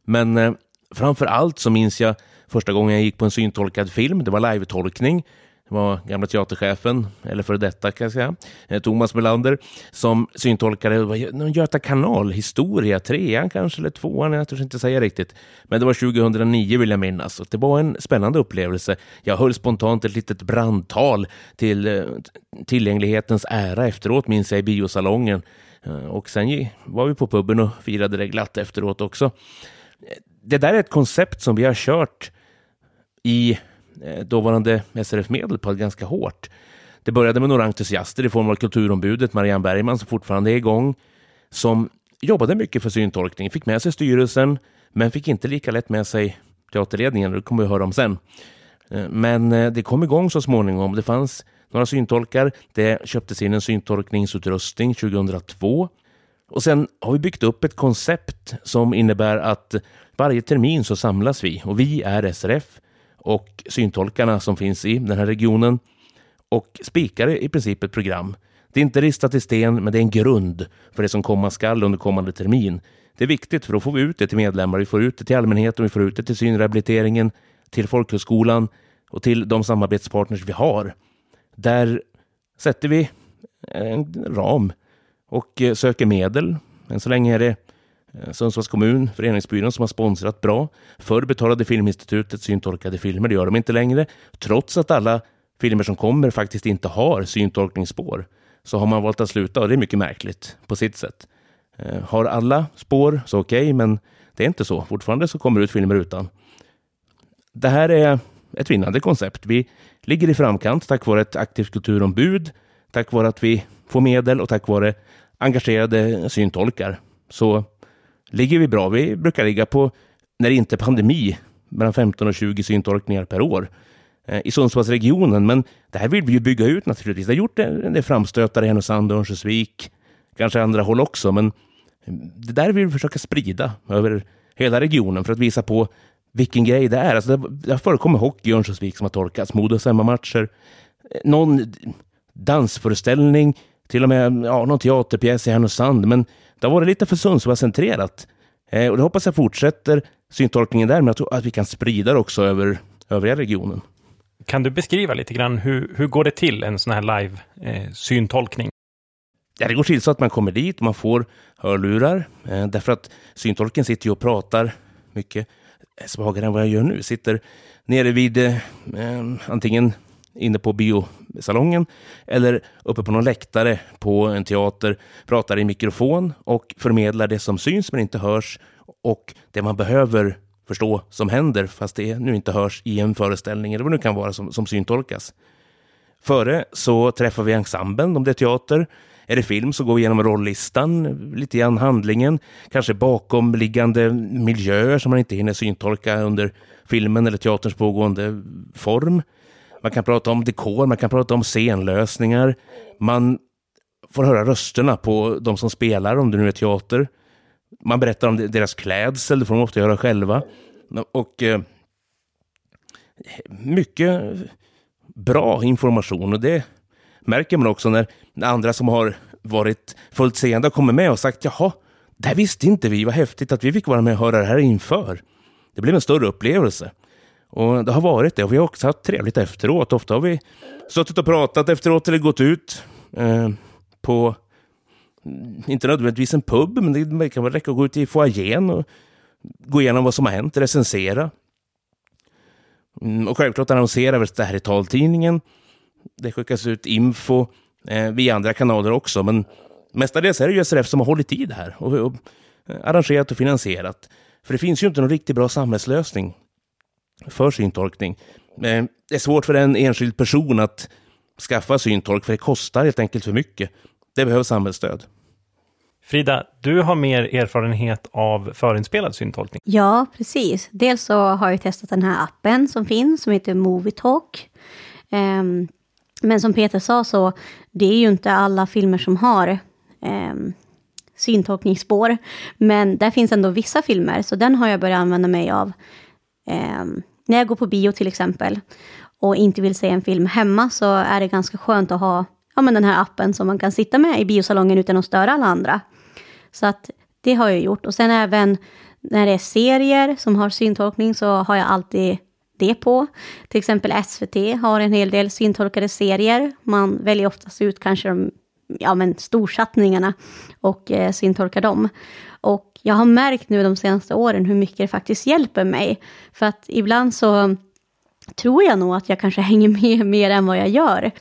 Men eh, framför allt så minns jag Första gången jag gick på en syntolkad film, det var live-tolkning. Det var gamla teaterchefen, eller före detta kan jag säga, eh, Thomas Melander, som syntolkade någon Göta kanal, historia, trean kanske, eller tvåan, jag törs inte säga riktigt. Men det var 2009 vill jag minnas, och det var en spännande upplevelse. Jag höll spontant ett litet brandtal till eh, tillgänglighetens ära efteråt, minns jag, i biosalongen. Eh, och sen var vi på puben och firade det glatt efteråt också. Det där är ett koncept som vi har kört i eh, dåvarande SRF Medelpad ganska hårt. Det började med några entusiaster i form av kulturombudet Marianne Bergman som fortfarande är igång, som jobbade mycket för syntolkning, fick med sig styrelsen, men fick inte lika lätt med sig teaterledningen, det kommer vi höra om sen. Eh, men eh, det kom igång så småningom. Det fanns några syntolkar. Det köptes in en syntolkningsutrustning 2002. Och sen har vi byggt upp ett koncept som innebär att varje termin så samlas vi och vi är SRF och syntolkarna som finns i den här regionen och spikar i princip ett program. Det är inte ristat i sten, men det är en grund för det som komma skall under kommande termin. Det är viktigt för då får vi ut det till medlemmar, vi får ut det till allmänheten, vi får ut det till synrehabiliteringen, till folkhögskolan och till de samarbetspartners vi har. Där sätter vi en ram och eh, söker medel. Än så länge är det Eh, Sundsvalls kommun, Föreningsbyrån som har sponsrat bra. Förr betalade Filminstitutet syntolkade filmer, det gör de inte längre. Trots att alla filmer som kommer faktiskt inte har syntolkningsspår så har man valt att sluta och det är mycket märkligt på sitt sätt. Eh, har alla spår så okej, okay, men det är inte så. Fortfarande så kommer det ut filmer utan. Det här är ett vinnande koncept. Vi ligger i framkant tack vare ett aktivt kulturombud, tack vare att vi får medel och tack vare engagerade syntolkar. Så ligger vi bra. Vi brukar ligga på, när det inte är pandemi, mellan 15 och 20 syntolkningar per år eh, i Sundsvallsregionen. Men det här vill vi ju bygga ut naturligtvis. Det har gjort en del framstötar i Härnösand och Örnsköldsvik, kanske andra håll också, men eh, det där vill vi försöka sprida över hela regionen för att visa på vilken grej det är. Alltså det, det har förekommit hockey i Örnsköldsvik som har tolkats, Modos hemmamatcher, eh, någon dansföreställning, till och med ja, någon teaterpjäs i Härnösand, men det har varit lite för Sundsvallscentrerat. Eh, och det hoppas jag fortsätter syntolkningen där, men jag tror att vi kan sprida det också över övriga regionen. Kan du beskriva lite grann hur, hur går det till en sån här live-syntolkning? Eh, ja, det går till så att man kommer dit och man får hörlurar, eh, därför att syntolken sitter ju och pratar mycket svagare än vad jag gör nu. Sitter nere vid eh, antingen inne på biosalongen eller uppe på någon läktare på en teater, pratar i mikrofon och förmedlar det som syns men inte hörs och det man behöver förstå som händer fast det nu inte hörs i en föreställning eller vad det nu kan vara som, som syntolkas. Före så träffar vi ensemblen om det är teater. Är det film så går vi igenom rollistan, lite grann handlingen, kanske bakomliggande miljöer som man inte hinner syntolka under filmen eller teaterns pågående form. Man kan prata om dekor, man kan prata om scenlösningar. Man får höra rösterna på de som spelar, om det nu är teater. Man berättar om deras klädsel, det får de ofta göra själva. Och eh, mycket bra information och det märker man också när andra som har varit fullt seende kommer med och sagt jaha, det här visste inte vi, vad häftigt att vi fick vara med och höra det här inför. Det blev en större upplevelse. Och det har varit det och vi har också haft trevligt efteråt. Ofta har vi suttit och pratat efteråt eller gått ut eh, på, mm, inte nödvändigtvis en pub, men det kan väl räcka att gå ut i foajén och gå igenom vad som har hänt, recensera. Mm, och självklart annonserar vi det här i taltidningen. Det skickas ut info eh, via andra kanaler också, men mestadels är det ju SRF som har hållit i det här och, och eh, arrangerat och finansierat. För det finns ju inte någon riktigt bra samhällslösning för syntolkning. Det är svårt för en enskild person att skaffa syntolk för det kostar helt enkelt för mycket. Det behövs samhällsstöd. Frida, du har mer erfarenhet av förinspelad syntolkning. Ja, precis. Dels så har jag testat den här appen som finns, som heter Movietalk. Um, men som Peter sa så, det är ju inte alla filmer som har um, syntolkningsspår. Men där finns ändå vissa filmer, så den har jag börjat använda mig av. Um, när jag går på bio till exempel och inte vill se en film hemma så är det ganska skönt att ha ja, men den här appen som man kan sitta med i biosalongen utan att störa alla andra. Så att det har jag gjort. Och sen även när det är serier som har syntolkning så har jag alltid det på. Till exempel SVT har en hel del syntolkade serier. Man väljer oftast ut kanske de ja, men storsatsningarna och eh, syntolkar dem. Och jag har märkt nu de senaste åren hur mycket det faktiskt hjälper mig. För att ibland så tror jag nog att jag kanske hänger med mer än vad jag gör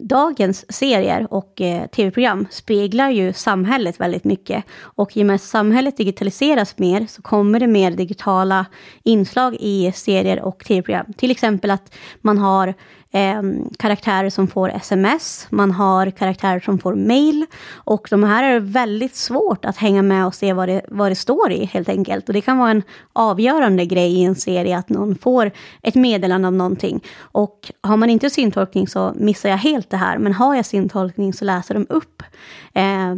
dagens serier och eh, tv-program speglar ju samhället väldigt mycket. Och i och med att samhället digitaliseras mer så kommer det mer digitala inslag i serier och tv-program. Till exempel att man har eh, karaktärer som får sms, man har karaktärer som får mail och de här är väldigt svårt att hänga med och se vad det, vad det står i helt enkelt. Och det kan vara en avgörande grej i en serie att någon får ett meddelande om någonting. Och har man inte syntolkning så missar jag helt det här, men har jag syntolkning så läser de upp eh,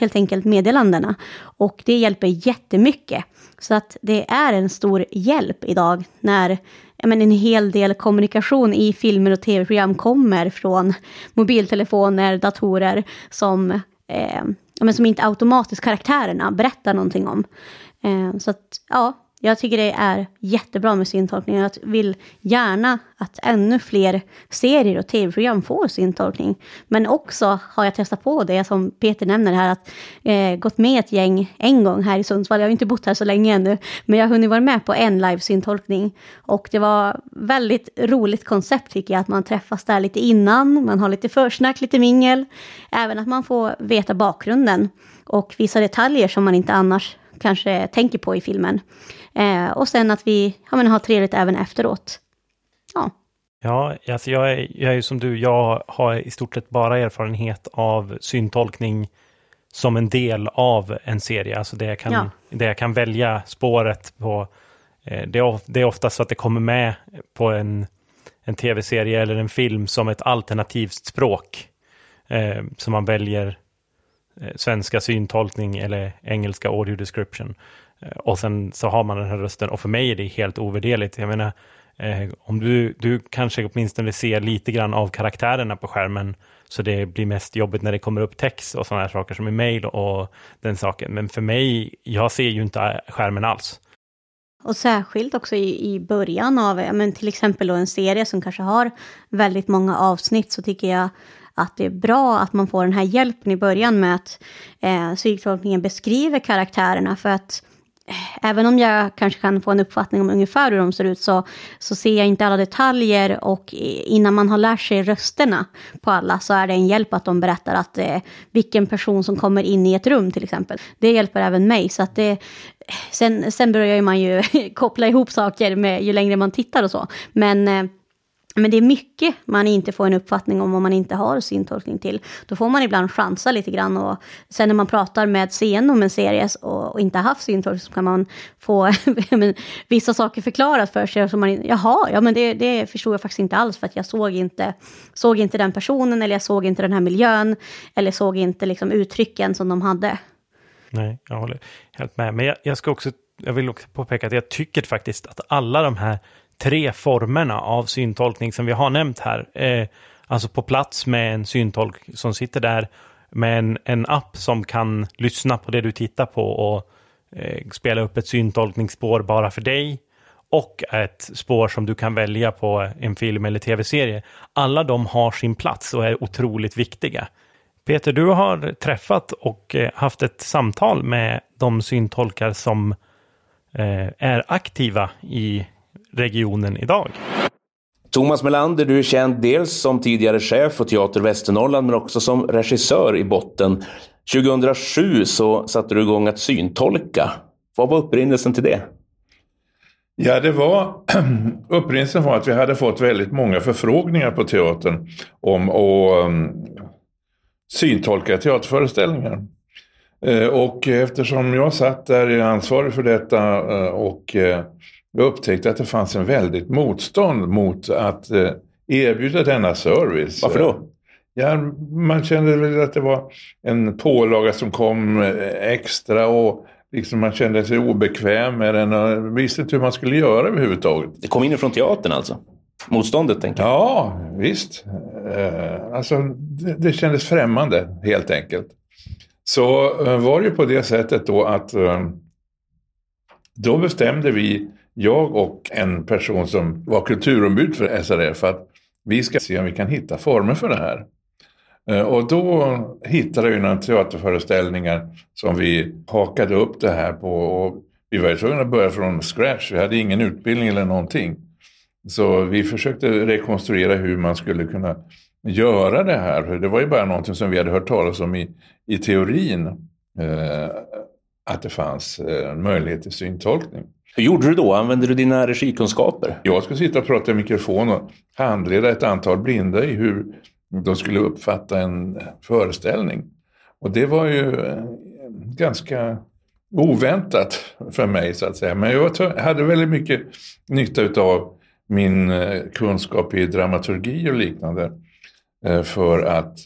helt enkelt meddelandena. Och det hjälper jättemycket. Så att det är en stor hjälp idag när men, en hel del kommunikation i filmer och tv-program kommer från mobiltelefoner, datorer som, eh, men som inte automatiskt karaktärerna berättar någonting om. Eh, så att, ja, jag tycker det är jättebra med syntolkning. Jag vill gärna att ännu fler serier och tv-program får syntolkning. Men också har jag testat på det som Peter nämner här, att eh, gått med ett gäng en gång här i Sundsvall. Jag har inte bott här så länge ännu, men jag har hunnit vara med på en live-syntolkning. Och det var väldigt roligt koncept tycker jag, att man träffas där lite innan, man har lite försnack, lite mingel. Även att man får veta bakgrunden och vissa detaljer som man inte annars kanske tänker på i filmen. Eh, och sen att vi ja, men, har trevligt även efteråt. Ja. Ja, alltså jag, är, jag är som du, jag har i stort sett bara erfarenhet av syntolkning som en del av en serie, alltså det jag kan, ja. det jag kan välja spåret på. Eh, det, är, det är ofta så att det kommer med på en, en tv-serie eller en film som ett alternativt språk. Eh, som man väljer Eh, svenska syntolkning eller engelska audio description. Eh, och sen så har man den här rösten och för mig är det helt ovärderligt. Jag menar, eh, om du, du kanske åtminstone ser lite grann av karaktärerna på skärmen så det blir mest jobbigt när det kommer upp text och sådana här saker som i mail och den saken. Men för mig, jag ser ju inte skärmen alls. Och särskilt också i, i början av, men till exempel då en serie som kanske har väldigt många avsnitt så tycker jag att det är bra att man får den här hjälpen i början med att eh, psyktolkningen beskriver karaktärerna för att eh, även om jag kanske kan få en uppfattning om ungefär hur de ser ut så, så ser jag inte alla detaljer och innan man har lärt sig rösterna på alla så är det en hjälp att de berättar att eh, vilken person som kommer in i ett rum till exempel. Det hjälper även mig så att det eh, Sen, sen börjar man ju koppla ihop saker med ju längre man tittar och så. Men eh, men det är mycket man inte får en uppfattning om om man inte har syntolkning till. Då får man ibland chansa lite grann och sen när man pratar med scen om en serie och, och inte har haft syntolkning så kan man få vissa saker förklarat för sig. Och så man, Jaha, ja men det, det förstod jag faktiskt inte alls för att jag såg inte, såg inte den personen eller jag såg inte den här miljön eller såg inte liksom uttrycken som de hade. Nej, jag håller helt med. Men jag, jag ska också, jag vill också påpeka att jag tycker faktiskt att alla de här tre formerna av syntolkning som vi har nämnt här. Eh, alltså på plats med en syntolk som sitter där med en, en app som kan lyssna på det du tittar på och eh, spela upp ett syntolkningsspår bara för dig och ett spår som du kan välja på en film eller tv-serie. Alla de har sin plats och är otroligt viktiga. Peter, du har träffat och eh, haft ett samtal med de syntolkar som eh, är aktiva i regionen idag. Thomas Melander, du är känd dels som tidigare chef för Teater Västernorrland men också som regissör i botten. 2007 så satte du igång att syntolka. Vad var upprinnelsen till det? Ja, det var upprinnelsen var att vi hade fått väldigt många förfrågningar på teatern om att um, syntolka teaterföreställningar. Uh, och eftersom jag satt där ansvarig för detta uh, och uh, jag upptäckte att det fanns en väldigt motstånd mot att eh, erbjuda denna service. Varför då? Ja, man kände väl att det var en pålaga som kom eh, extra och liksom man kände sig obekväm med den och visste inte hur man skulle göra överhuvudtaget. Det kom inifrån teatern alltså? Motståndet tänker jag? Ja, visst. Eh, alltså, det, det kändes främmande helt enkelt. Så var det ju på det sättet då att då bestämde vi jag och en person som var kulturombud för SRF att vi ska se om vi kan hitta former för det här. Eh, och då hittade vi några teaterföreställningar som vi hakade upp det här på. Och vi var tvungna att börja från scratch, vi hade ingen utbildning eller någonting. Så vi försökte rekonstruera hur man skulle kunna göra det här. För det var ju bara någonting som vi hade hört talas om i, i teorin. Eh, att det fanns eh, möjlighet till syntolkning. Hur gjorde du då? Använde du dina regikunskaper? Jag skulle sitta och prata i mikrofon och handleda ett antal blinda i hur de skulle uppfatta en föreställning. Och det var ju eh, ganska oväntat för mig så att säga. Men jag hade väldigt mycket nytta av min eh, kunskap i dramaturgi och liknande eh, för att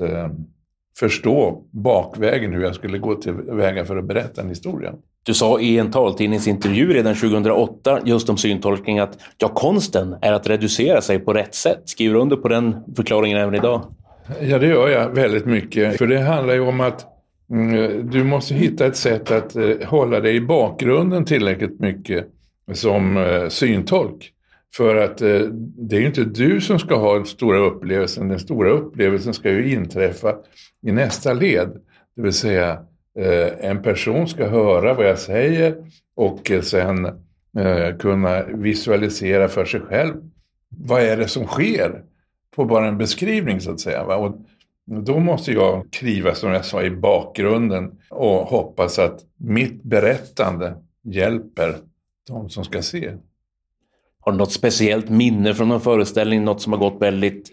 förstå bakvägen hur jag skulle gå till väga för att berätta en historia. Du sa i en taltidningsintervju redan 2008 just om syntolkning att ja, konsten är att reducera sig på rätt sätt. Skriver du under på den förklaringen även idag? Ja, det gör jag väldigt mycket. För det handlar ju om att mm, du måste hitta ett sätt att eh, hålla dig i bakgrunden tillräckligt mycket som eh, syntolk. För att eh, det är ju inte du som ska ha den stora upplevelsen. Den stora upplevelsen ska ju inträffa i nästa led. Det vill säga Eh, en person ska höra vad jag säger och eh, sen eh, kunna visualisera för sig själv vad är det som sker på bara en beskrivning så att säga. Och då måste jag kliva, som jag sa i bakgrunden och hoppas att mitt berättande hjälper de som ska se. Har du något speciellt minne från någon föreställning, något som har gått väldigt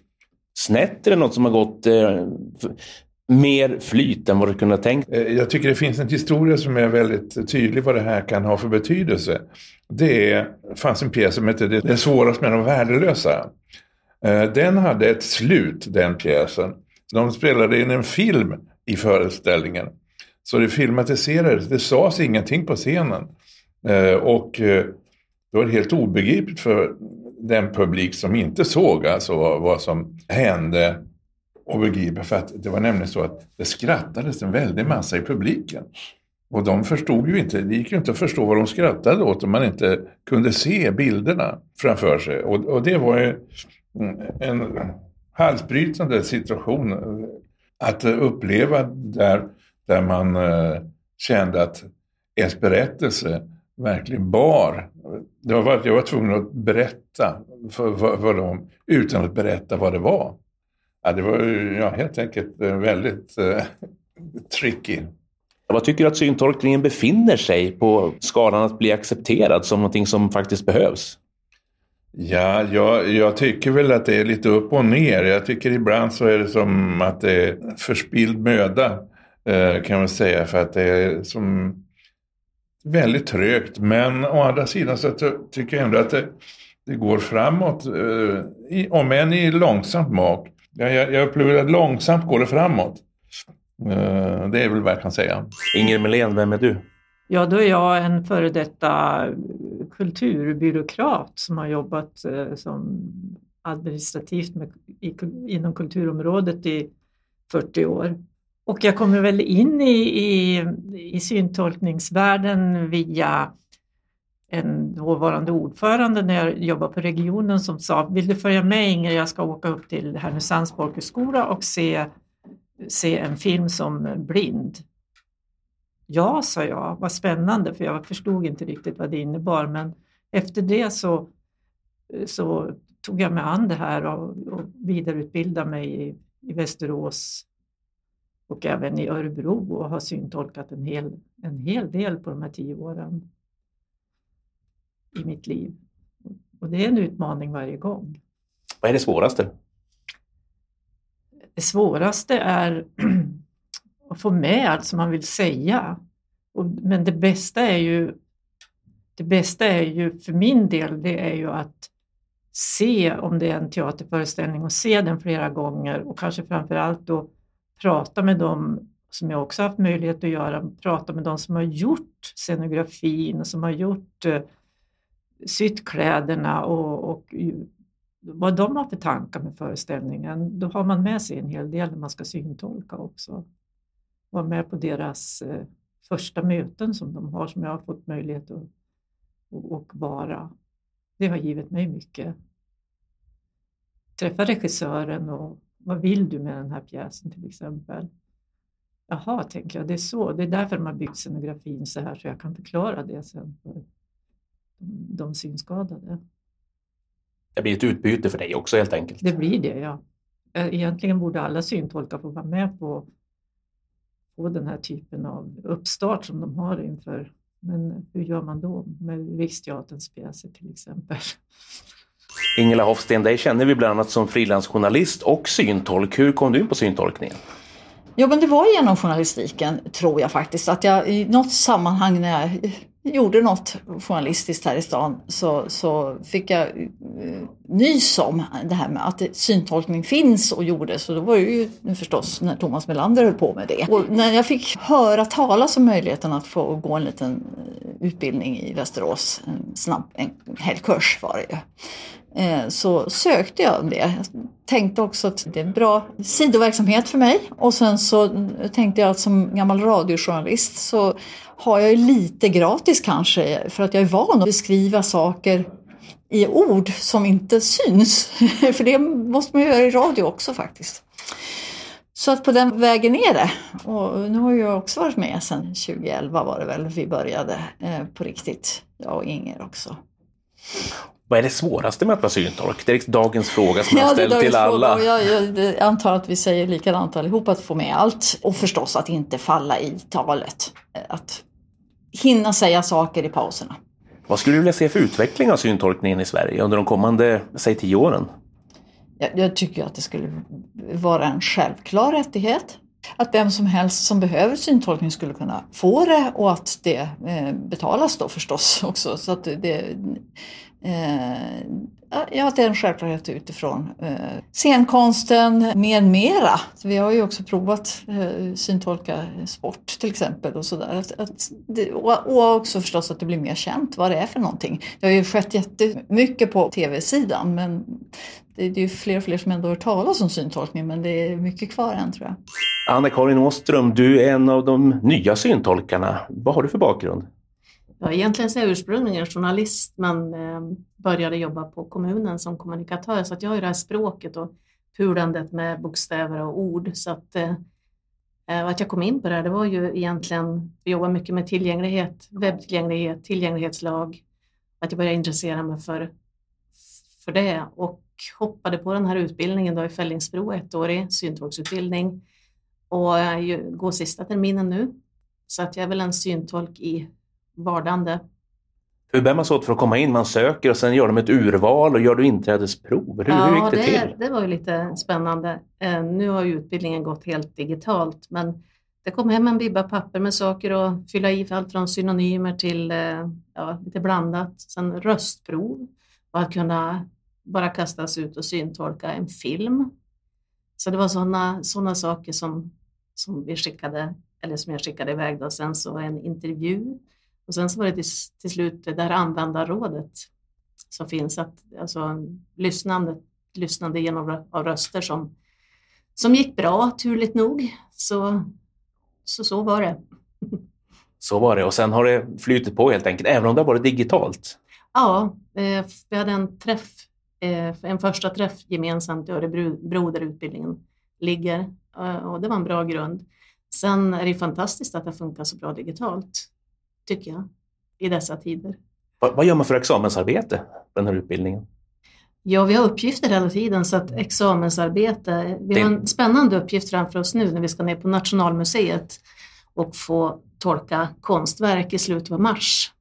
snett eller något som har gått eh, mer flyt än vad du kunde ha tänkt? Eh, jag tycker det finns en historia som är väldigt tydlig vad det här kan ha för betydelse. Det är, fanns en pjäs som hette Det svårast med de värdelösa. Eh, den hade ett slut, den pjäsen. De spelade in en film i föreställningen. Så det filmatiserades, det sades ingenting på scenen. Eh, och det var helt obegripligt för den publik som inte såg alltså vad som hände och begripa. För att det var nämligen så att det skrattades en väldig massa i publiken. Och de förstod ju inte, det gick ju inte att förstå vad de skrattade åt om man inte kunde se bilderna framför sig. Och, och det var ju en halsbrytande situation att uppleva där, där man eh, kände att ens berättelse verkligen bar. Det var jag var tvungen att berätta för, för, för dem utan att berätta vad det var. Ja, det var ja, helt enkelt eh, väldigt uh, tricky. Vad tycker du att syntolkningen befinner sig på skalan att bli accepterad som någonting som faktiskt behövs? Ja, jag, jag, tycker väl att det är lite upp och ner. Jag tycker ibland så är det som att det är förspild möda eh, kan man säga. För att det är som väldigt trögt. Men å andra sidan så tycker jag ändå att det, det går framåt. i, om än i långsamt mak. Jag, jag upplever att långsamt går det framåt. Eh, det är väl vad jag kan säga. Inger Melén, vem är du? Ja, då är jag en före detta kulturbyråkrat som har jobbat eh, som administrativt med, i, inom kulturområdet i 40 år. Och jag kommer väl in i, i, i syntolkningsvärlden via en dåvarande ordförande när jag jobbade på regionen som sa, vill du följa med Inger, jag ska åka upp till Härnösands folkhögskola och se, se en film som blind. Ja, sa jag, vad spännande, för jag förstod inte riktigt vad det innebar, men efter det så, så tog jag mig an det här och, och vidareutbildade mig i, i Västerås och även i Örebro och har syntolkat en hel, en hel del på de här tio åren i mitt liv. Och det är en utmaning varje gång. Vad är det svåraste? Det svåraste är att få med allt som man vill säga. Men det bästa är ju det bästa är ju för min del, det är ju att se om det är en teaterföreställning och se den flera gånger och kanske framför allt då prata med dem som jag också haft möjlighet att göra, prata med dem som har gjort scenografin och som har gjort eh, sytt kläderna och, och vad de har för tankar med föreställningen. Då har man med sig en hel del när man ska syntolka också. Vara med på deras eh, första möten som de har, som jag har fått möjlighet att och, vara. Det har givit mig mycket. Träffa regissören och vad vill du med den här pjäsen till exempel? Jaha, tänker jag, det är så. Det är därför de har byggt scenografin så här så jag kan förklara det sen för de, de synskadade. Det blir ett utbyte för dig också helt enkelt. Det blir det, ja. Eh, Egentligen borde alla syntolkar få vara med på, på den här typen av uppstart som de har inför. Men hur gör man då med Riksteaterns pjäser till exempel? Ingela Hofsten, dig känner vi bland annat som frilansjournalist och syntolk. Hur kom du in på syntolkningen? Ja, men det var genom journalistiken, tror jag faktiskt. Att jag i något sammanhang när jag gjorde något journalistiskt här i stan så, så fick jag uh, nys om det här med att syntolkning finns och gjordes. Och då var det ju förstås när Thomas Melander höll på med det. Och när jag fick höra talas om möjligheten att få gå en liten eh, utbildning i Västerås, en snabb en helgkurs var det ju eh, så sökte jag det. Jag tänkte också att det är en bra sidoverksamhet för mig. Och sen så tänkte jag att som gammal radiojournalist så har jag ju lite gratis kanske för att jag är van att beskriva saker i ord som inte syns. för det måste man göra i radio också faktiskt. Så att på den vägen är det. Och nu har jag också varit med sedan 2011 var det väl vi började eh, på riktigt. Jag och Inger också. Vad är det svåraste med att vara syntolk? Det är liksom dagens fråga som jag har ställt till alla. Jag, jag antar att vi säger likadant allihop, att få med allt. Och förstås att inte falla i talet. Att hinna säga saker i pauserna. Vad skulle du vilja se för utveckling av syntolkningen i Sverige under de kommande, säg tio åren? Jag, jag tycker att det skulle vara en självklar rättighet. Att vem som helst som behöver syntolkning skulle kunna få det och att det eh, betalas då förstås också. Så att det, eh, ja, att det är en självklarhet utifrån eh, scenkonsten med mera. Vi har ju också provat eh, syntolka sport till exempel och sådär. Och, också förstås att det blir mer känt vad det är för någonting. Det har ju skett jättemycket på tv-sidan men det, det är ju fler och fler som ändå hör talas om syntolkning men det är mycket kvar än tror jag. Anna-Karin Åström, du är en av de nya syntolkarna. Vad har du för bakgrund? Ja, egentligen så är jag ursprungligen journalist men eh, började jobba på kommunen som kommunikatör så att jag har ju det här språket och pulandet med bokstäver och ord. Så att, eh, eh, att jag kom in på det här, det var ju egentligen att jobba mycket med tillgänglighet, webbtillgänglighet, tillgänglighetslag. Att jag började intressera mig för, för det och hoppade på den här utbildningen då i Fällingsbro, ettårig syntolksutbildning och eh, jag går sista terminen nu. Så att jag är väl en syntolk i vardande. Hur bär man sig åt för att komma in? Man söker och sen gör de ett urval och gör du inträdesprov? Hur, ja, hur gick det, det till? Det var ju lite spännande. Eh, nu har utbildningen gått helt digitalt, men det kom hem en bibba papper med saker att fylla i, allt från synonymer till eh, ja, lite blandat. Sen röstprov och att kunna bara kastas ut och syntolka en film. Så det var sådana såna saker som, som vi skickade, eller som jag skickade iväg då. Sen så en intervju och sen så var det till, till slut det här användarrådet som finns, att, alltså lyssnande, lyssnande genom av röster som, som gick bra, turligt nog. Så, så, så var det. Så var det och sen har det flutit på helt enkelt, även om det har varit digitalt. Ja, eh, vi hade en träff, eh, en första träff gemensamt i Örebro där utbildningen ligger eh, och det var en bra grund. Sen är det fantastiskt att det funkar så bra digitalt tycker jag, i dessa tider. Vad, vad gör man för examensarbete på den här utbildningen? Ja, vi har uppgifter hela tiden, så att examensarbete, vi har en spännande uppgift framför oss nu när vi ska ner på Nationalmuseet och få tolka konstverk i slutet av mars.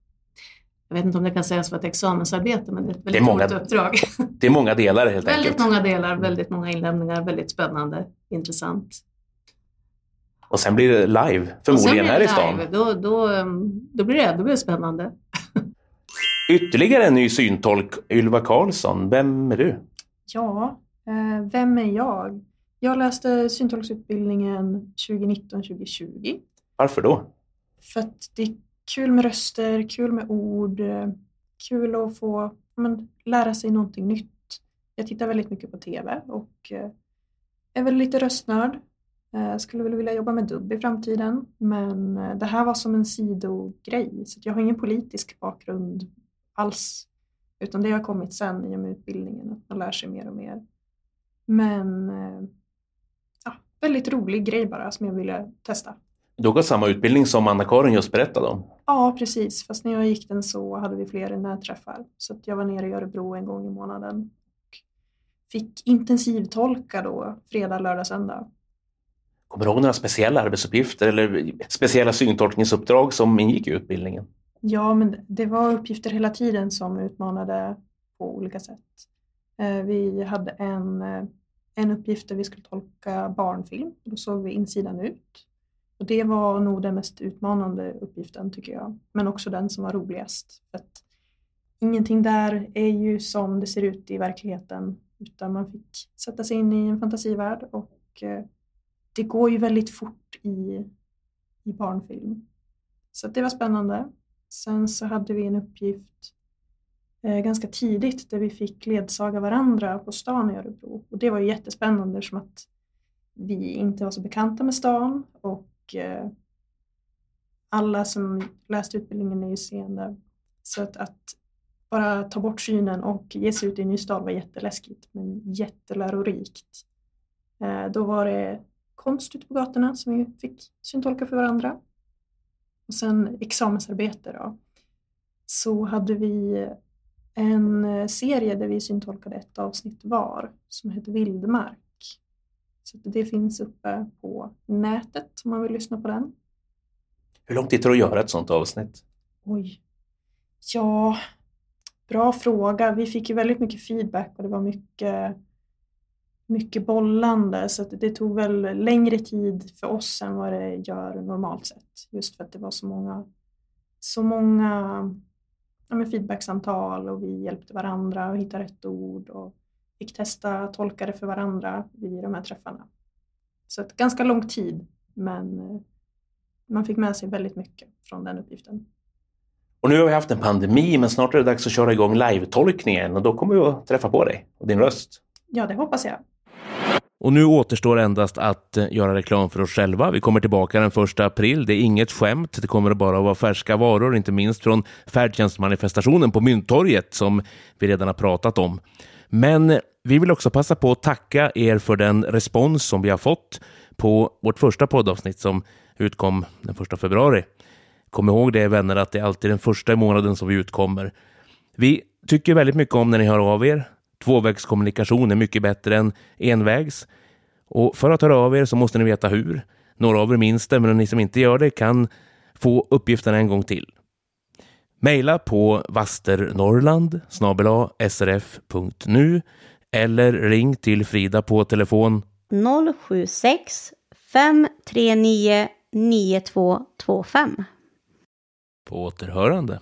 Jag vet inte om det kan sägas vara ett examensarbete, men det är ett väldigt det är många, uppdrag. Det är många delar helt väldigt enkelt. Väldigt många delar, väldigt många inlämningar, väldigt spännande, intressant. Och sen blir det live, förmodligen här i stan. Då, då, då, blir det, blir det spännande. Ytterligare en ny syntolk, Ylva Karlsson. Vem är du? Ja, eh, vem är jag? Jag läste syntolksutbildningen 2019-2020. Varför då? För att det är kul med röster, kul med ord, eh, kul att få men, lära sig någonting nytt. Jag tittar väldigt mycket på TV och eh, är väl lite röstnörd. Jag eh, skulle väl vilja jobba med dubb i framtiden, men eh, det här var som en sidogrej. Så jag har ingen politisk bakgrund alls. Utan det har kommit sen i och med utbildningen, att man lär sig mer och mer. Men eh, ja, väldigt rolig grej bara som jag ville testa. Du gått samma utbildning som Anna-Karin just berättade om. Ja, precis. Fast när jag gick den så hade vi fler nätträffar. Så att jag var nere i Örebro en gång i månaden. Och fick intensivtolka då, fredag, lördag, söndag. Kommer du ihåg några speciella arbetsuppgifter eller speciella syntolkningsuppdrag som ingick i utbildningen? Ja, men det var uppgifter hela tiden som utmanade på olika sätt. Eh, vi hade en, eh, en uppgift där vi skulle tolka barnfilm. Då såg vi insidan ut. Och det var nog den mest utmanande uppgiften tycker jag. Men också den som var roligast. För att ingenting där är ju som det ser ut i verkligheten. Utan man fick sätta sig in i en fantasivärld och eh, det går ju väldigt fort i, i barnfilm. Så att det var spännande. Sen så hade vi en uppgift eh, ganska tidigt där vi fick ledsaga varandra på stan i Örebro. Och det var ju jättespännande som att vi inte var så bekanta med stan och eh, alla som läste utbildningen är ju seende. Så att, att bara ta bort synen och ge sig ut i en ny stad var jätteläskigt men jättelärorikt. Eh, då var det konst ute på gatorna som vi fick syntolka för varandra. Och sen examensarbete då. Så hade vi en serie där vi syntolkade ett avsnitt var som heter Vildmark. Så det finns uppe på nätet om man vill lyssna på den. Hur lång tid tar det att göra ett sådant avsnitt? Oj. Ja, bra fråga. Vi fick ju väldigt mycket feedback och det var mycket, mycket bollande så att det tog väl längre tid för oss än vad det gör normalt sett. Just för att det var så många, så många ja, feedbacksamtal och vi hjälpte varandra att hitta rätt ord och fick testa tolka det för varandra vid de här träffarna. Så ett ganska lång tid men eh, man fick med sig väldigt mycket från den uppgiften. Och nu har vi haft en pandemi, men snart är det dags att köra igång live-tolkningen och då kommer vi att träffa på dig och din röst. Ja, det hoppas jag. Och nu återstår endast att eh, göra reklam för oss själva. Vi kommer tillbaka den 1 april. Det är inget skämt. Det kommer bara att vara färska varor, inte minst från färdtjänstmanifestationen på Mynttorget som vi redan har pratat om. Men eh, vi vill också passa på att tacka er för den respons som vi har fått på vårt första poddavsnitt som utkom den 1 februari. Kom ihåg det vänner att det är alltid den första i månaden som vi utkommer. Vi tycker väldigt mycket om när ni hör av er. Tvåvägskommunikation är mycket bättre än envägs. Och för att höra av er så måste ni veta hur. Några av er minns det, men ni som inte gör det kan få uppgifterna en gång till. Maila på vasternorrland srf.nu eller ring till Frida på telefon 076 539 9225. på återhörande.